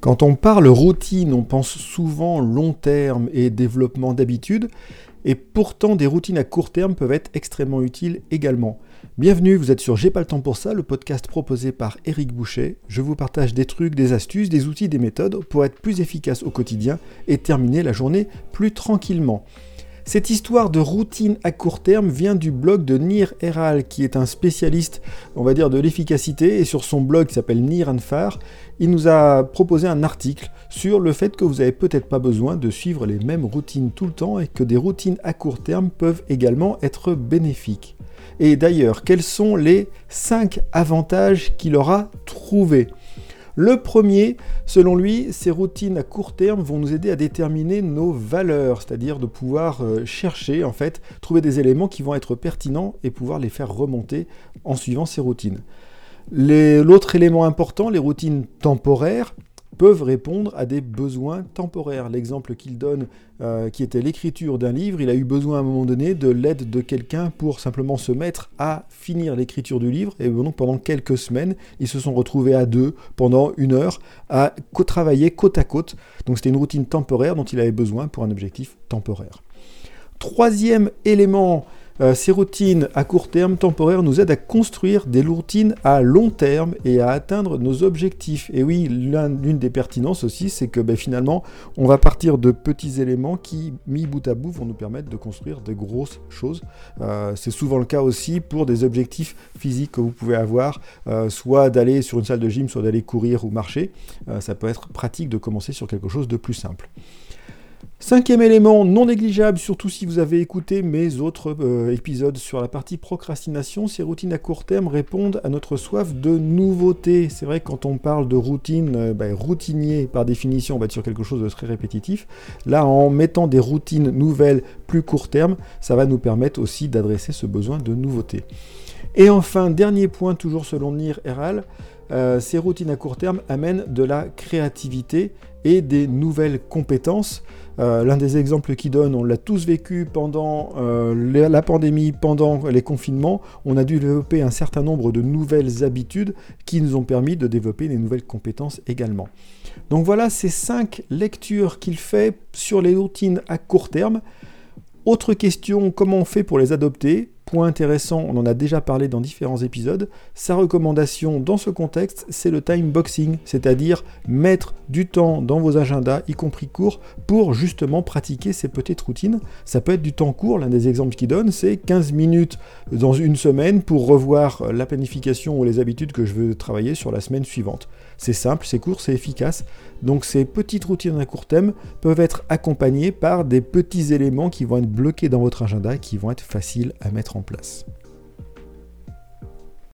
Quand on parle routine, on pense souvent long terme et développement d'habitude, et pourtant des routines à court terme peuvent être extrêmement utiles également. Bienvenue, vous êtes sur J'ai pas le temps pour ça, le podcast proposé par Eric Boucher. Je vous partage des trucs, des astuces, des outils, des méthodes pour être plus efficace au quotidien et terminer la journée plus tranquillement. Cette histoire de routine à court terme vient du blog de Nir Eral, qui est un spécialiste, on va dire, de l'efficacité. Et sur son blog qui s'appelle Nir Anfar, il nous a proposé un article sur le fait que vous n'avez peut-être pas besoin de suivre les mêmes routines tout le temps et que des routines à court terme peuvent également être bénéfiques. Et d'ailleurs, quels sont les 5 avantages qu'il aura trouvés? Le premier, selon lui, ces routines à court terme vont nous aider à déterminer nos valeurs, c'est-à-dire de pouvoir euh, chercher, en fait, trouver des éléments qui vont être pertinents et pouvoir les faire remonter en suivant ces routines. L'autre élément important, les routines temporaires, peuvent répondre à des besoins temporaires. L'exemple qu'il donne, euh, qui était l'écriture d'un livre, il a eu besoin à un moment donné de l'aide de quelqu'un pour simplement se mettre à finir l'écriture du livre. Et donc pendant quelques semaines, ils se sont retrouvés à deux pendant une heure à travailler côte à côte. Donc c'était une routine temporaire dont il avait besoin pour un objectif temporaire. Troisième élément euh, ces routines à court terme, temporaires, nous aident à construire des routines à long terme et à atteindre nos objectifs. Et oui, l'une des pertinences aussi, c'est que ben, finalement, on va partir de petits éléments qui, mis bout à bout, vont nous permettre de construire de grosses choses. Euh, c'est souvent le cas aussi pour des objectifs physiques que vous pouvez avoir, euh, soit d'aller sur une salle de gym, soit d'aller courir ou marcher. ça peut être pratique de commencer sur quelque chose de plus simple. Cinquième élément non négligeable, surtout si vous avez écouté mes autres euh, épisodes sur la partie procrastination, ces routines à court terme répondent à notre soif de nouveauté. C'est vrai que quand on parle de routine, euh, ben, routinier par définition, on va être sur quelque chose de très répétitif. Là, en mettant des routines nouvelles plus court terme, ça va nous permettre aussi d'adresser ce besoin de nouveauté. Et enfin, dernier point, toujours selon Nir Eral, euh, ces routines à court terme amènent de la créativité et des nouvelles compétences. Euh, l'un des exemples qu'il donne, on l'a tous vécu pendant euh, la pandémie, pendant les confinements, on a dû développer un certain nombre de nouvelles habitudes qui nous ont permis de développer des nouvelles compétences également. Donc voilà ces cinq lectures qu'il fait sur les routines à court terme. Autre question, comment on fait pour les adopter? Point intéressant, on en a déjà parlé dans différents épisodes. Sa recommandation dans ce contexte, c'est le time boxing, c'est-à-dire mettre du temps dans vos agendas, y compris courts, pour justement pratiquer ces petites routines. Ça peut être du temps court, l'un des exemples qu'il donne, c'est 15 minutes dans une semaine pour revoir la planification ou les habitudes que je veux travailler sur la semaine suivante. C'est simple, c'est court, c'est efficace. Donc ces petites routines à court terme peuvent être accompagnées par des petits éléments qui vont être bloqués dans votre agenda et qui vont être faciles à mettre en place.